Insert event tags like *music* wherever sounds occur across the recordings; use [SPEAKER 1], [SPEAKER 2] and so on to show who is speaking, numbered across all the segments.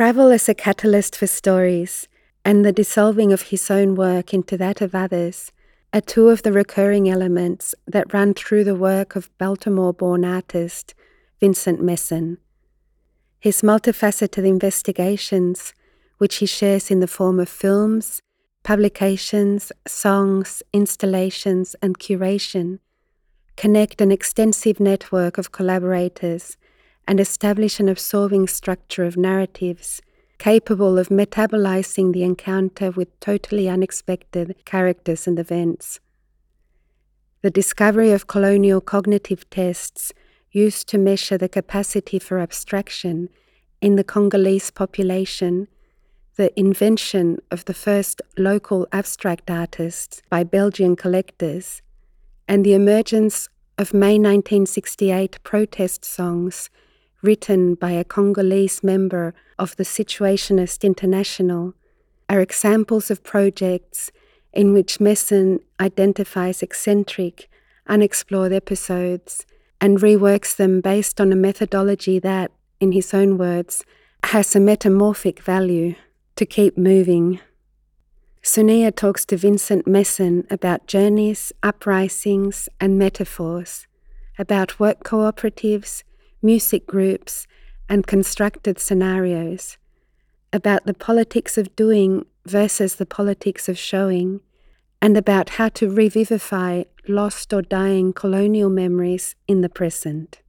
[SPEAKER 1] travel as a catalyst for stories and the dissolving of his own work into that of others are two of the recurring elements that run through the work of Baltimore born artist Vincent Meessen. His multifaceted investigations, which he shares in the form of films, publications, songs, installations, and curation, connect an extensive network of collaborators and establish an absorbing structure of narratives capable of metabolizing the encounter with totally unexpected characters and events. The discovery of colonial cognitive tests used to measure the capacity for abstraction in the Congolese population, the invention of the first local abstract artists by Belgian collectors, and the emergence of May 1968 protest songs written by a Congolese member of the Situationist International, are examples of projects in which Meessen identifies eccentric, unexplored episodes and reworks them based on a methodology that, in his own words, has a metamorphic value to keep moving. Sonia talks to Vincent Meessen about journeys, uprisings, and metaphors, about work cooperatives, music groups, and constructed scenarios, about the politics of doing versus the politics of showing, and about how to revivify lost or dying colonial memories in the present.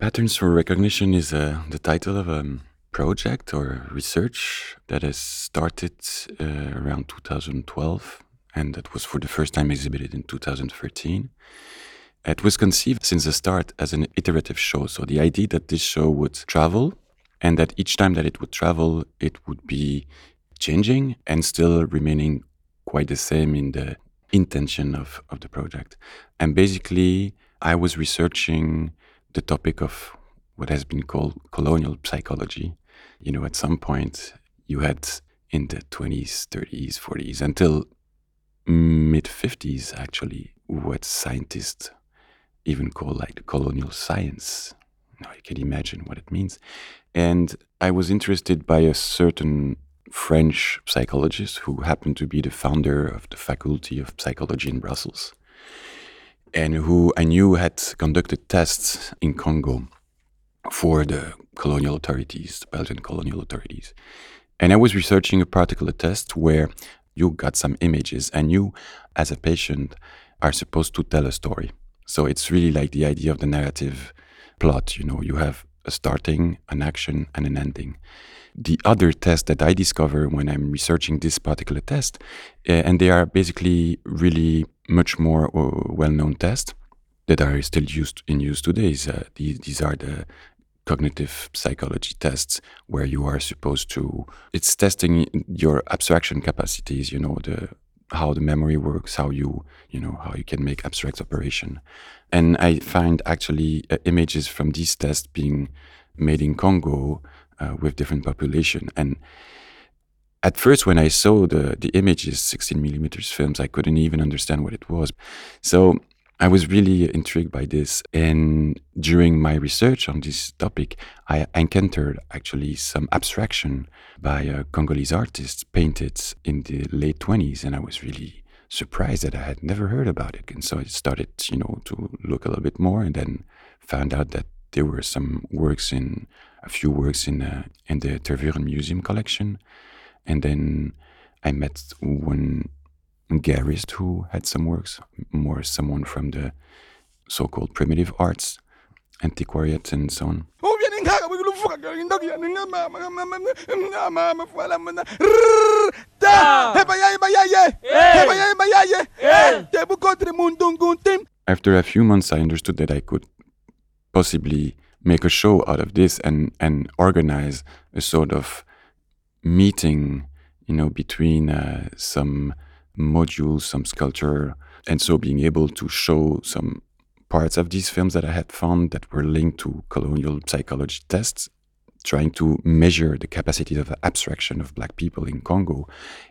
[SPEAKER 2] Patterns for Recognition is uh, the title of a um, project or research that has started uh, around 2012 and that was for the first time exhibited in 2013. It was conceived since the start as an iterative show. So the idea that this show would travel and that each time that it would travel, it would be changing and still remaining quite the same in the intention of, of the project. And basically, I was researching the topic of what has been called colonial psychology, you know, at some point you had in the 20s, 30s, 40s, until mid 50s, actually, what scientists even call like colonial science. Now you can imagine what it means. And I was interested by a certain French psychologist who happened to be the founder of the Faculty of Psychology in Brussels and who I knew had conducted tests in Congo for the colonial authorities, the Belgian colonial authorities. And I was researching a particular test where you got some images and you, as a patient, are supposed to tell a story. So it's really like the idea of the narrative plot. You know, you have a starting, an action, and an ending. The other test that I discover when I'm researching this particular test, uh, and they are basically really much more uh, well-known tests that are still used in use today. Is, uh, these, these are the cognitive psychology tests where you are supposed to it's testing your abstraction capacities you know the how the memory works how you you know how you can make abstract operation. And i find actually uh, images from these tests being made in congo uh, with different population. And at first when i saw the the images 16 millimeters films i couldn't even understand what it was. So I was really intrigued by this. And during my research on this topic, I encountered actually some abstraction by a Congolese artist painted in the late 20s. And I was really surprised that I had never heard about it. And so I started, you know, to look a little bit more and then found out that there were some works in, a few works in, uh, in the Tervuren Museum collection. And then I met one Garist who had some works, more someone from the so-called primitive arts, antiquariat and so on. After a few months, I understood that I could possibly make a show out of this and, and organize a sort of meeting, you know, between uh, some modules, some sculpture, and so being able to show some parts of these films that I had found that were linked to colonial psychology tests trying to measure the capacity of abstraction of black people in Congo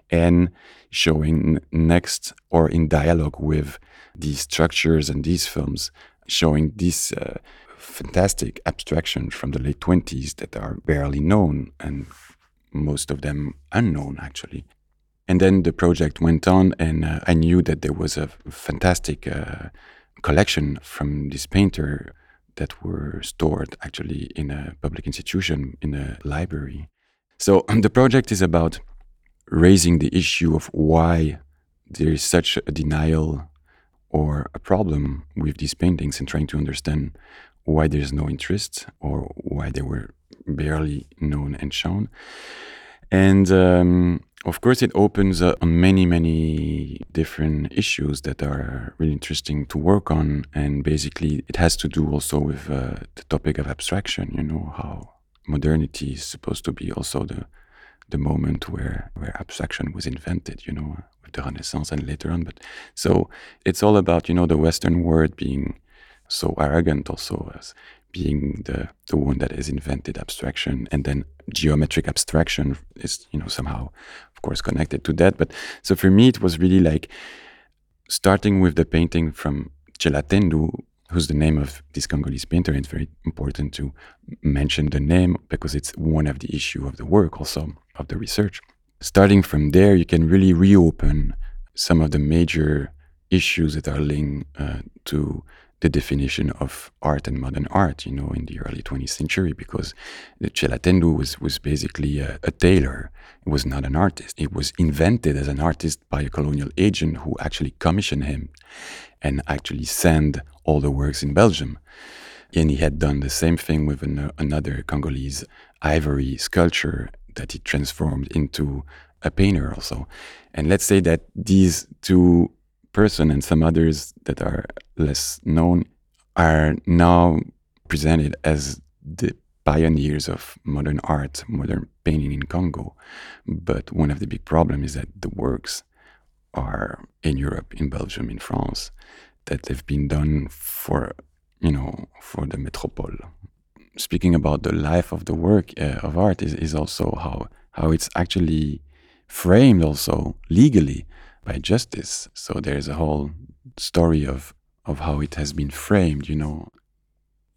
[SPEAKER 2] and showing next or in dialogue with these structures and these films, showing this uh, fantastic abstraction from the late 20s that are barely known and most of them unknown actually. And then the project went on, and uh, I knew that there was a fantastic uh, collection from this painter that were stored actually in a public institution, in a library. So *clears throat* the project is about raising the issue of why there is such a denial or a problem with these paintings and trying to understand why there's no interest or why they were barely known and shown. And um, of course, it opens uh, on many, many different issues that are really interesting to work on. And basically, it has to do also with uh, the topic of abstraction, you know, how modernity is supposed to be also the the moment where where abstraction was invented, you know, with the Renaissance and later on. But so it's all about, you know, the Western world being so arrogant also as being the, the one that has invented abstraction and then geometric abstraction is you know somehow of course connected to that. But so for me it was really like starting with the painting from Tshela-Tendu who's the name of this Congolese painter it's very important to mention the name because it's one of the issue of the work also of the research. Starting from there you can really reopen some of the major issues that are linked uh, to the definition of art and modern art, you know, in the early 20th century, because Tshela-Tendu was, was basically a, a, tailor. It was not an artist. It was invented as an artist by a colonial agent who actually commissioned him and actually sent all the works in Belgium. And he had done the same thing with an, another Congolese ivory sculpture that he transformed into a painter also. And let's say that these two person and some others that are less known are now presented as the pioneers of modern art, modern painting in Congo. But one of the big problems is that the works are in Europe, in Belgium, in France, that they've been done for, you know, for the metropole. Speaking about the life of the work uh, of art is, is also how, how it's actually framed also legally by justice. So there's a whole story of of how it has been framed, you know.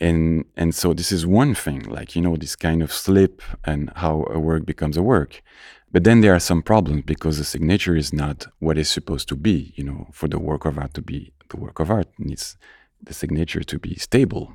[SPEAKER 2] And and so this is one thing, like you know, this kind of slip and how a work becomes a work. But then there are some problems because the signature is not what is supposed to be. You know, for the work of art to be the work of art needs the signature to be stable.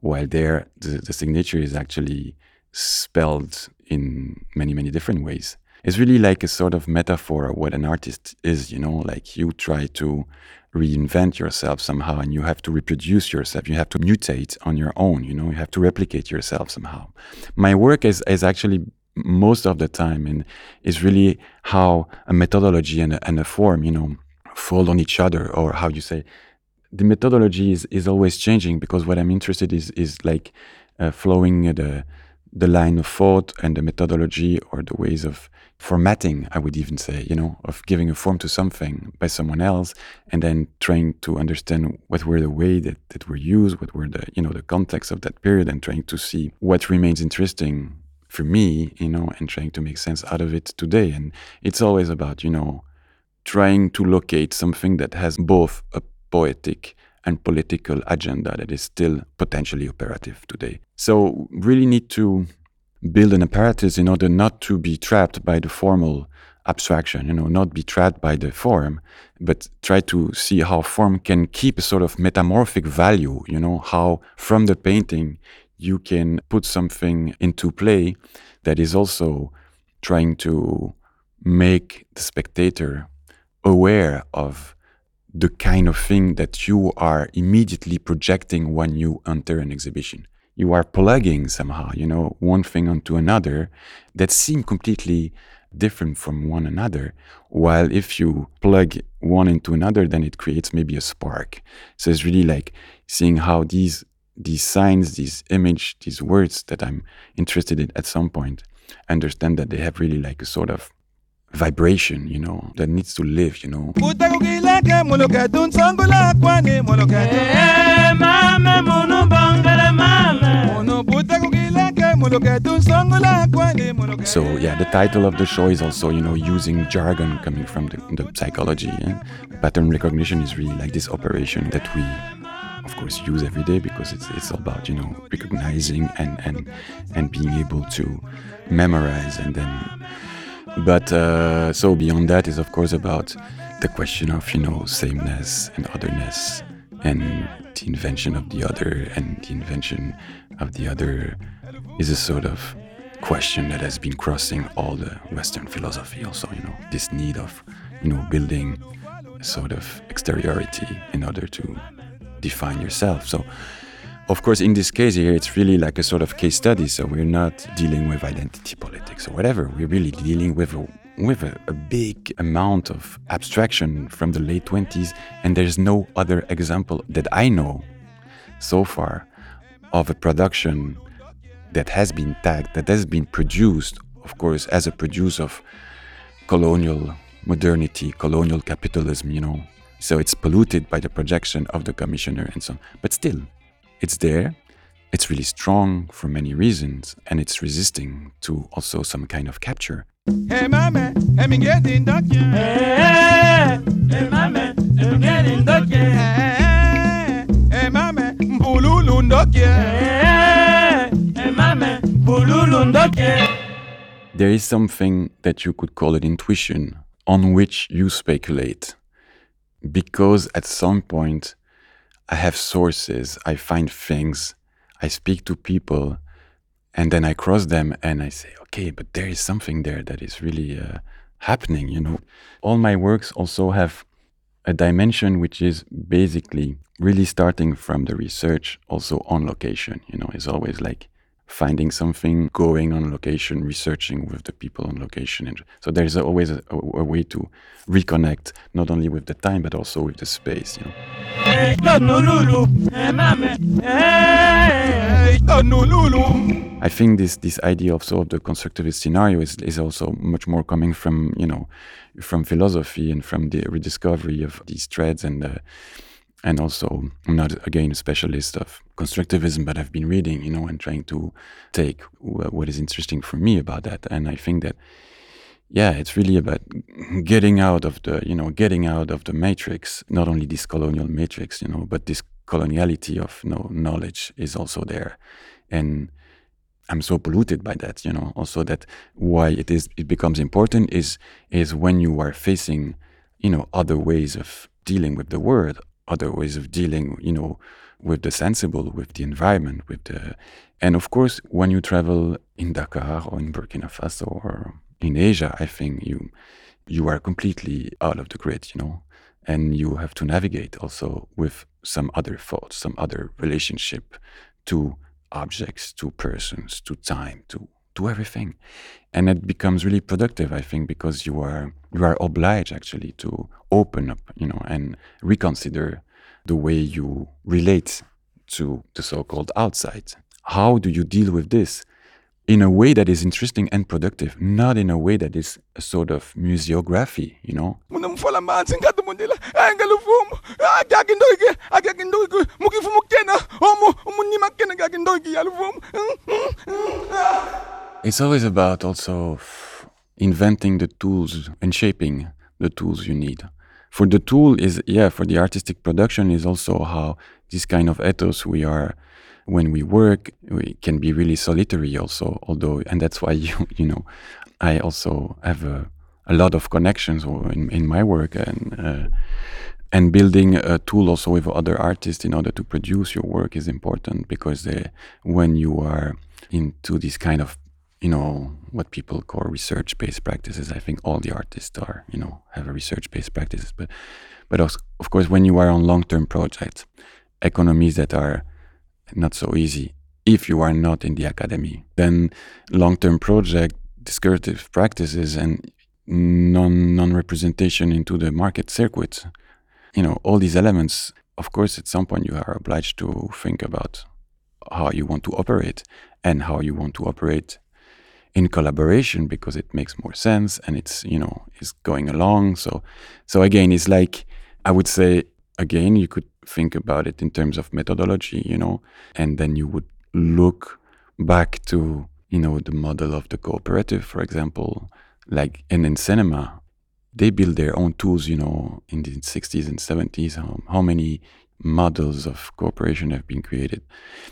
[SPEAKER 2] While there, the, the signature is actually spelled in many many different ways it's really like a sort of metaphor of what an artist is, you know, like you try to reinvent yourself somehow and you have to reproduce yourself. You have to mutate on your own, you know, you have to replicate yourself somehow. My work is, is actually most of the time and is really how a methodology and a, and a form, you know, fold on each other or how you say the methodology is, is always changing because what I'm interested is is like uh, flowing the the line of thought and the methodology or the ways of formatting, I would even say, you know, of giving a form to something by someone else and then trying to understand what were the way that, that were used, what were the, you know, the context of that period and trying to see what remains interesting for me, you know, and trying to make sense out of it today. And it's always about, you know, trying to locate something that has both a poetic and political agenda that is still potentially operative today. So, really need to build an apparatus in order not to be trapped by the formal abstraction, you know, not be trapped by the form, but try to see how form can keep a sort of metamorphic value, you know, how from the painting you can put something into play that is also trying to make the spectator aware of the kind of thing that you are immediately projecting when you enter an exhibition. You are plugging somehow, you know, one thing onto another that seem completely different from one another. While if you plug one into another, then it creates maybe a spark. So it's really like seeing how these these signs, these image, these words that I'm interested in at some point, understand that they have really like a sort of vibration, you know, that needs to live, you know. So yeah, the title of the show is also, you know, using jargon coming from the, the psychology. Yeah? Pattern recognition is really like this operation that we of course use every day because it's it's all about, you know, recognizing and and and being able to memorize and then but uh, so beyond that is of course about the question of you know sameness and otherness and the invention of the other and the invention of the other is a sort of question that has been crossing all the western philosophy also you know this need of you know building a sort of exteriority in order to define yourself. So of course, in this case here, it's really like a sort of case study. So we're not dealing with identity politics or whatever. We're really dealing with a, with a, a big amount of abstraction from the late 20s. And there's no other example that I know so far of a production that has been tagged, that has been produced, of course, as a produce of colonial modernity, colonial capitalism, you know. So it's polluted by the projection of the commissioner and so on. But still, it's there. It's really strong for many reasons, and it's resisting to also some kind of capture. Hey, mama, I'm getting Hey, hey, mama, I'm getting Hey, hey, mama, Hey, mama, There is something that you could call an intuition on which you speculate. Because at some point, I have sources, I find things, I speak to people, and then I cross them and I say, okay, but there is something there that is really uh, happening, you know. All my works also have a dimension which is basically really starting from the research, also on location, you know, it's always like finding something, going on location, researching with the people on location. And so there's always a, a, way to reconnect, not only with the time, but also with the space. You know. I think this this idea of sort of the constructivist scenario is, is also much more coming from you know from philosophy and from the rediscovery of these threads and. Uh, and also I'm not again a specialist of constructivism, but I've been reading, you know, and trying to take what is interesting for me about that. And I think that, yeah, it's really about getting out of the, you know, getting out of the matrix. Not only this colonial matrix, you know, but this coloniality of you know, knowledge is also there, and I'm so polluted by that, you know. Also, that why it is it becomes important is is when you are facing, you know, other ways of dealing with the world other ways of dealing, you know, with the sensible, with the environment, with the, and of course, when you travel in Dakar or in Burkina Faso or in Asia, I think you you are completely out of the grid, you know, and you have to navigate also with some other thoughts, some other relationship to objects, to persons, to time, to to everything, and it becomes really productive, I think, because you are you are obliged actually to open up, you know, and reconsider the way you relate to the so-called outside. How do you deal with this in a way that is interesting and productive, not in a way that is a sort of museography, you know? It's always about also inventing the tools and shaping the tools you need. For the tool is yeah, for the artistic production is also how this kind of ethos we are when we work we can be really solitary also although and that's why *laughs* you you know I also have a, a lot of connections in, in my work and uh, and building a tool also with other artists in order to produce your work is important because they, when you are into this kind of you know what people call research-based practices. I think all the artists are, you know, have a research-based practices. But, but of course, when you are on long-term projects, economies that are not so easy, if you are not in the academy, then long-term project discursive practices and non non-representation into the market circuit, you know, all these elements. Of course, at some point you are obliged to think about how you want to operate and how you want to operate in collaboration because it makes more sense and it's you know is going along so so again it's like i would say again you could think about it in terms of methodology you know and then you would look back to you know the model of the cooperative, for example, like and in cinema, they build their own tools. You know, in the 60s and 70s, how, how many models of cooperation have been created.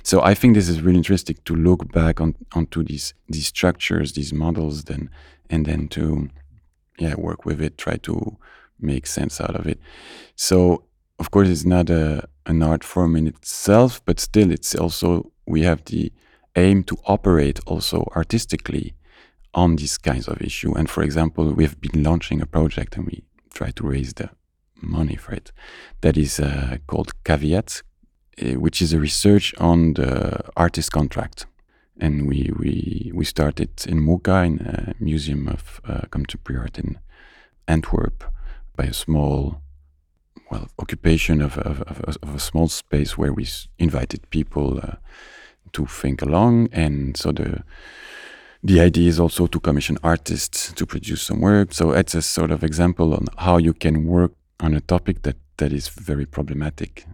[SPEAKER 2] So I think this is really interesting to look back on onto these these structures, these models, then and then to yeah work with it, try to make sense out of it. So of course it's not a an art form in itself, but still it's also we have the aim to operate also artistically on these kinds of issue. And for example, we've been launching a project and we try to raise the money for it. That is uh, called Caveat, uh, which is a research on the artist contract. And we, we, we started in MOCA, in a museum of uh, contemporary art in Antwerp, by a small well occupation of, of, of, of, a small space where we invited people uh, to think along. And so the the idea is also to commission artists to produce some work. So it's a sort of example on how you can work on a topic that, that is very problematic.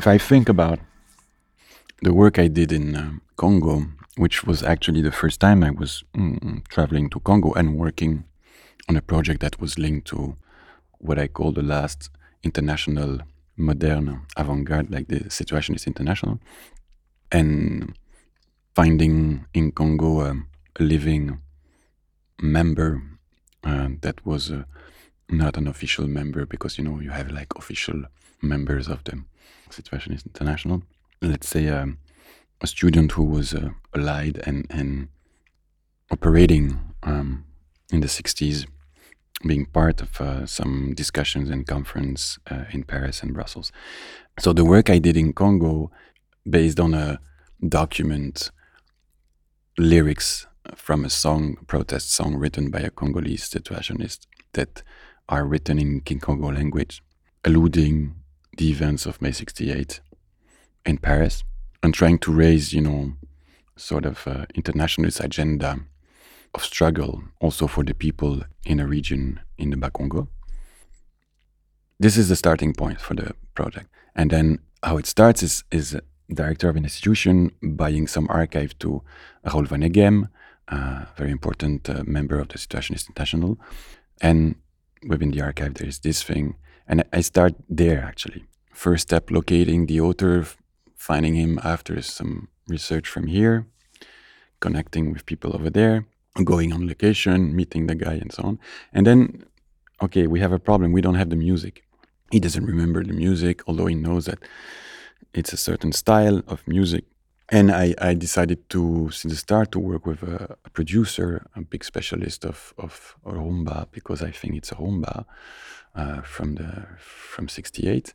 [SPEAKER 2] If I think about the work I did in uh, Congo, which was actually the first time I was mm, traveling to Congo and working on a project that was linked to what I call the last international modern avant-garde, like the Situationist International, and finding in Congo a living member uh, that was uh, not an official member because you know you have like official members of them Situationist International. Let's say um, a student who was uh, allied and, and operating um, in the 60s, being part of uh, some discussions and conference uh, in Paris and Brussels. So the work I did in Congo, based on a document, lyrics from a song, protest song written by a Congolese situationist that are written in Kikongo language, alluding the events of May 68 in Paris and trying to raise, you know, sort of uh, internationalist agenda of struggle also for the people in a region in the Bakongo. This is the starting point for the project. And then how it starts is, is director of an institution buying some archive to Raoul Vaneigem, a very important uh, member of the Situationist International. And within the archive, there is this thing and I start there actually. First step locating the author, finding him after some research from here, connecting with people over there, going on location, meeting the guy, and so on. And then, okay, we have a problem. We don't have the music. He doesn't remember the music, although he knows that it's a certain style of music. And I, I decided to, since the start, to work with a, a producer, a big specialist of, of rumba, because I think it's a rumba uh, from the from '68,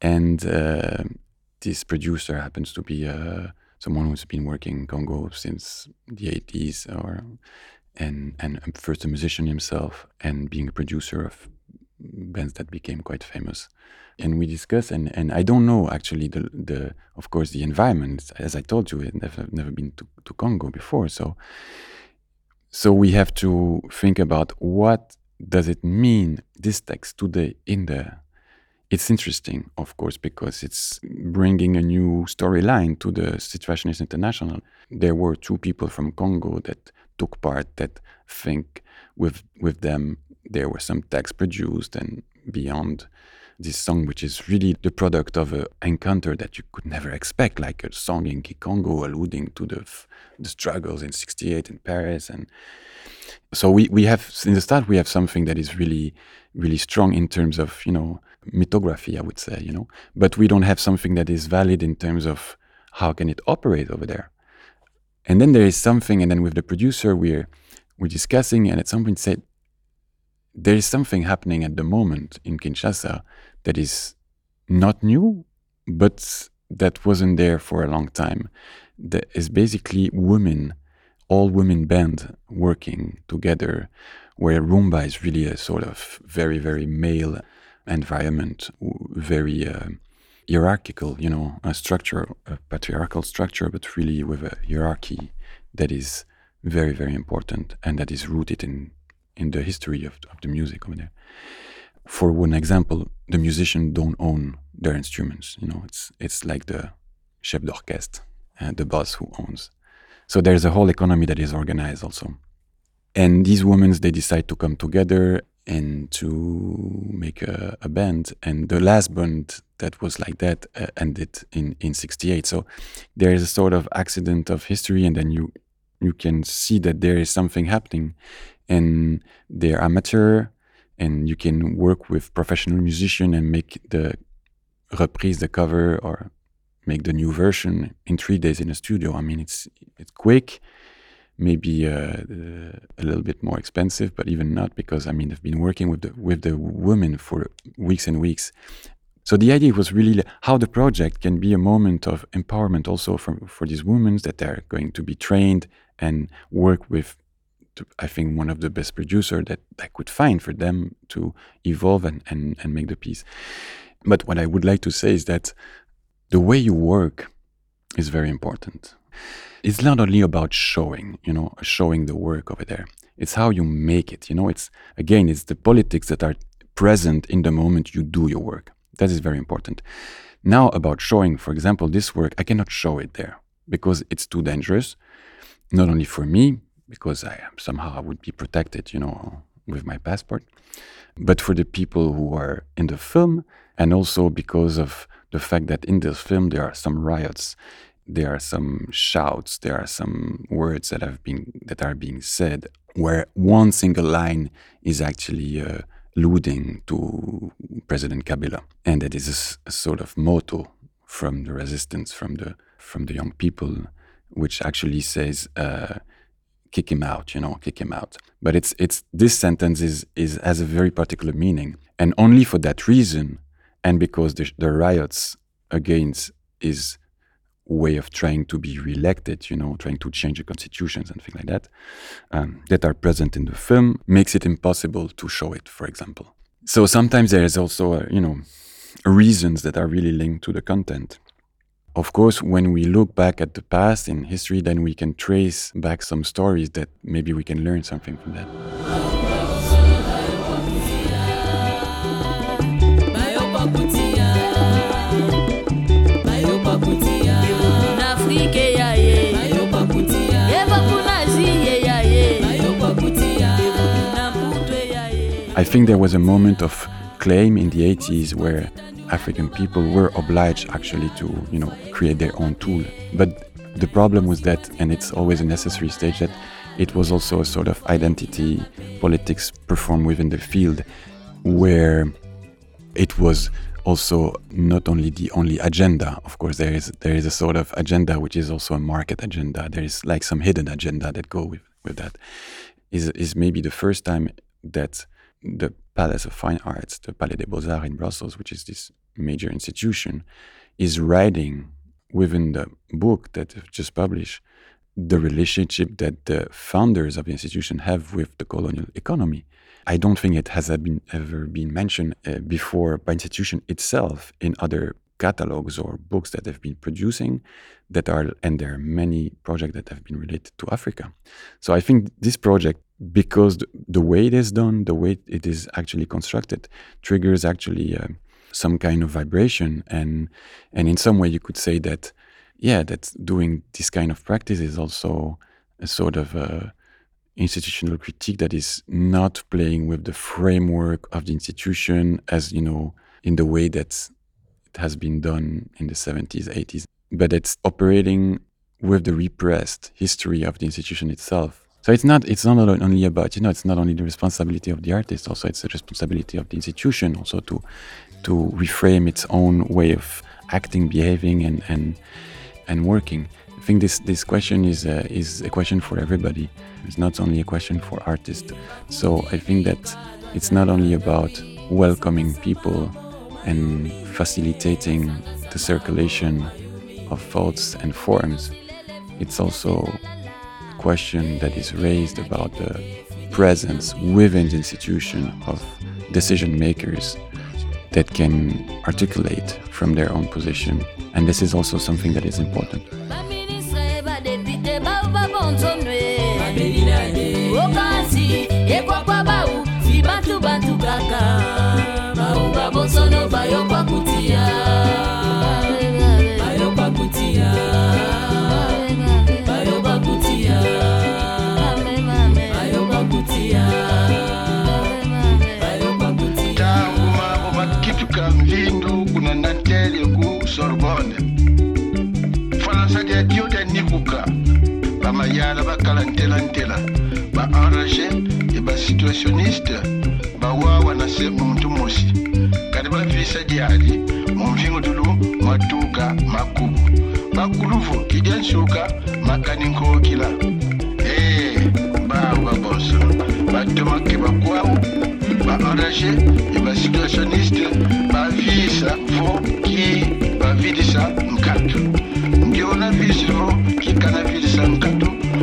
[SPEAKER 2] and uh, this producer happens to be uh, someone who's been working in Congo since the '80s, or and and first a musician himself, and being a producer of bands that became quite famous. And we discuss, and, and I don't know actually the the of course the environment. As I told you, I've never never been to, to Congo before, so so we have to think about what does it mean this text today in there? It's interesting, of course, because it's bringing a new storyline to the Situationist International. There were two people from Congo that took part that think with with them there were some texts produced and beyond this song, which is really the product of an encounter that you could never expect, like a song in Kikongo alluding to the the struggles in '68 in Paris, and so we we have in the start we have something that is really really strong in terms of you know mythography, I would say, you know, but we don't have something that is valid in terms of how can it operate over there. And then there is something, and then with the producer we're we're discussing, and at some point said there is something happening at the moment in Kinshasa that is not new, but that wasn't there for a long time. That is basically women, all women band working together, where rumba is really a sort of very very male environment, very uh, hierarchical, you know, a structure, a patriarchal structure, but really with a hierarchy that is very very important and that is rooted in in the history of, of the music over there. For one example, the musicians don't own their instruments. You know, it's it's like the chef d'orchestre, uh, the boss who owns. So there's a whole economy that is organized also. And these women, they decide to come together and to make a, a band. And the last band that was like that uh, ended in in '68. So there is a sort of accident of history, and then you you can see that there is something happening and they're amateur and you can work with professional musician and make the reprise the cover or make the new version in three days in a studio. I mean it's it's quick maybe uh, uh, a little bit more expensive but even not because i mean i've been working with the with the women for weeks and weeks. So the idea was really how the project can be a moment of empowerment also for, for these women that they're going to be trained and work with I think one of the best producer that I could find for them to evolve and, and, and make the piece. But what I would like to say is that the way you work is very important. It's not only about showing, you know, showing the work over there. It's how you make it. You know, it's again, it's the politics that are present in the moment you do your work. That is very important. Now about showing, for example, this work, I cannot show it there because it's too dangerous, not only for me, because I somehow I would be protected, you know, with my passport. But for the people who are in the film, and also because of the fact that in this film there are some riots, there are some shouts, there are some words that have been that are being said, where one single line is actually uh, alluding to President Kabila, and that is a, a sort of motto from the resistance, from the from the young people, which actually says. Uh, kick him out, you know, kick him out. But it's it's this sentence is is has a very particular meaning, and only for that reason, and because the, the riots against his way of trying to be reelected, you know, trying to change the constitutions and things like that, um, that are present in the film, makes it impossible to show it, for example. So sometimes there is also, uh, you know, reasons that are really linked to the content of course, when we look back at the past in history, then we can trace back some stories that maybe we can learn something from that. I think there was a moment of claim in the 80s where African people were obliged actually to, you know, create their own tool. But the problem was that, and it's always a necessary stage, that it was also a sort of identity politics performed within the field where it was also not only the only agenda. Of course there is there is a sort of agenda which is also a market agenda. There is like some hidden agenda that go with with that. Is is maybe the first time that the Palace of Fine Arts, the Palais des Beaux-Arts in Brussels, which is this major institution, is writing within the book that they've just published the relationship that the founders of the institution have with the colonial economy. I don't think it has been ever been mentioned uh, before by institution itself in other catalogs or books that they've been producing that are and there are many projects that have been related to Africa. So I think this project because the, the way it is done, the way it is actually constructed triggers actually uh, some kind of vibration. And and in some way you could say that yeah that doing this kind of practice is also a sort of a uh, institutional critique that is not playing with the framework of the institution as you know in the way that it has been done in the 70s 80s but it's operating with the repressed history of the institution itself. So it's not it's not only about you know it's not only the responsibility of the artist also it's the responsibility of the institution also to to reframe its own way of acting, behaving, and and and working. I think this this question is a, is a question for everybody. It's not only a question for artists. So I think that it's not only about welcoming people and facilitating the circulation of thoughts and forms. It's also a question that is raised about the presence within the institution of decision makers that can articulate from their own position. And this is also something that is important.
[SPEAKER 3] nzela ntela baarrange e basituationniste bawawa na se muntu musi kadi bavisa diadi mumvingudulu matuka makubu. Bakuluvu kidya nsuka makani nkookila ee eh, bawo baboso batomake bakwawu baarrange e basituationniste bavisa fo ki bavidisa nkatu. Ndiona visivo kikana vidisa nkatu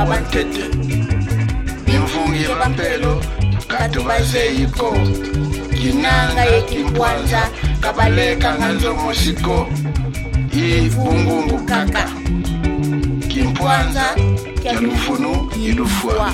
[SPEAKER 3] wabantete bimfungi bampelo katubaze yiko kinanga yekimbwanza kabaleka nganzo musiko ibungungu kaka kimpwanza kyalufunu ilufwa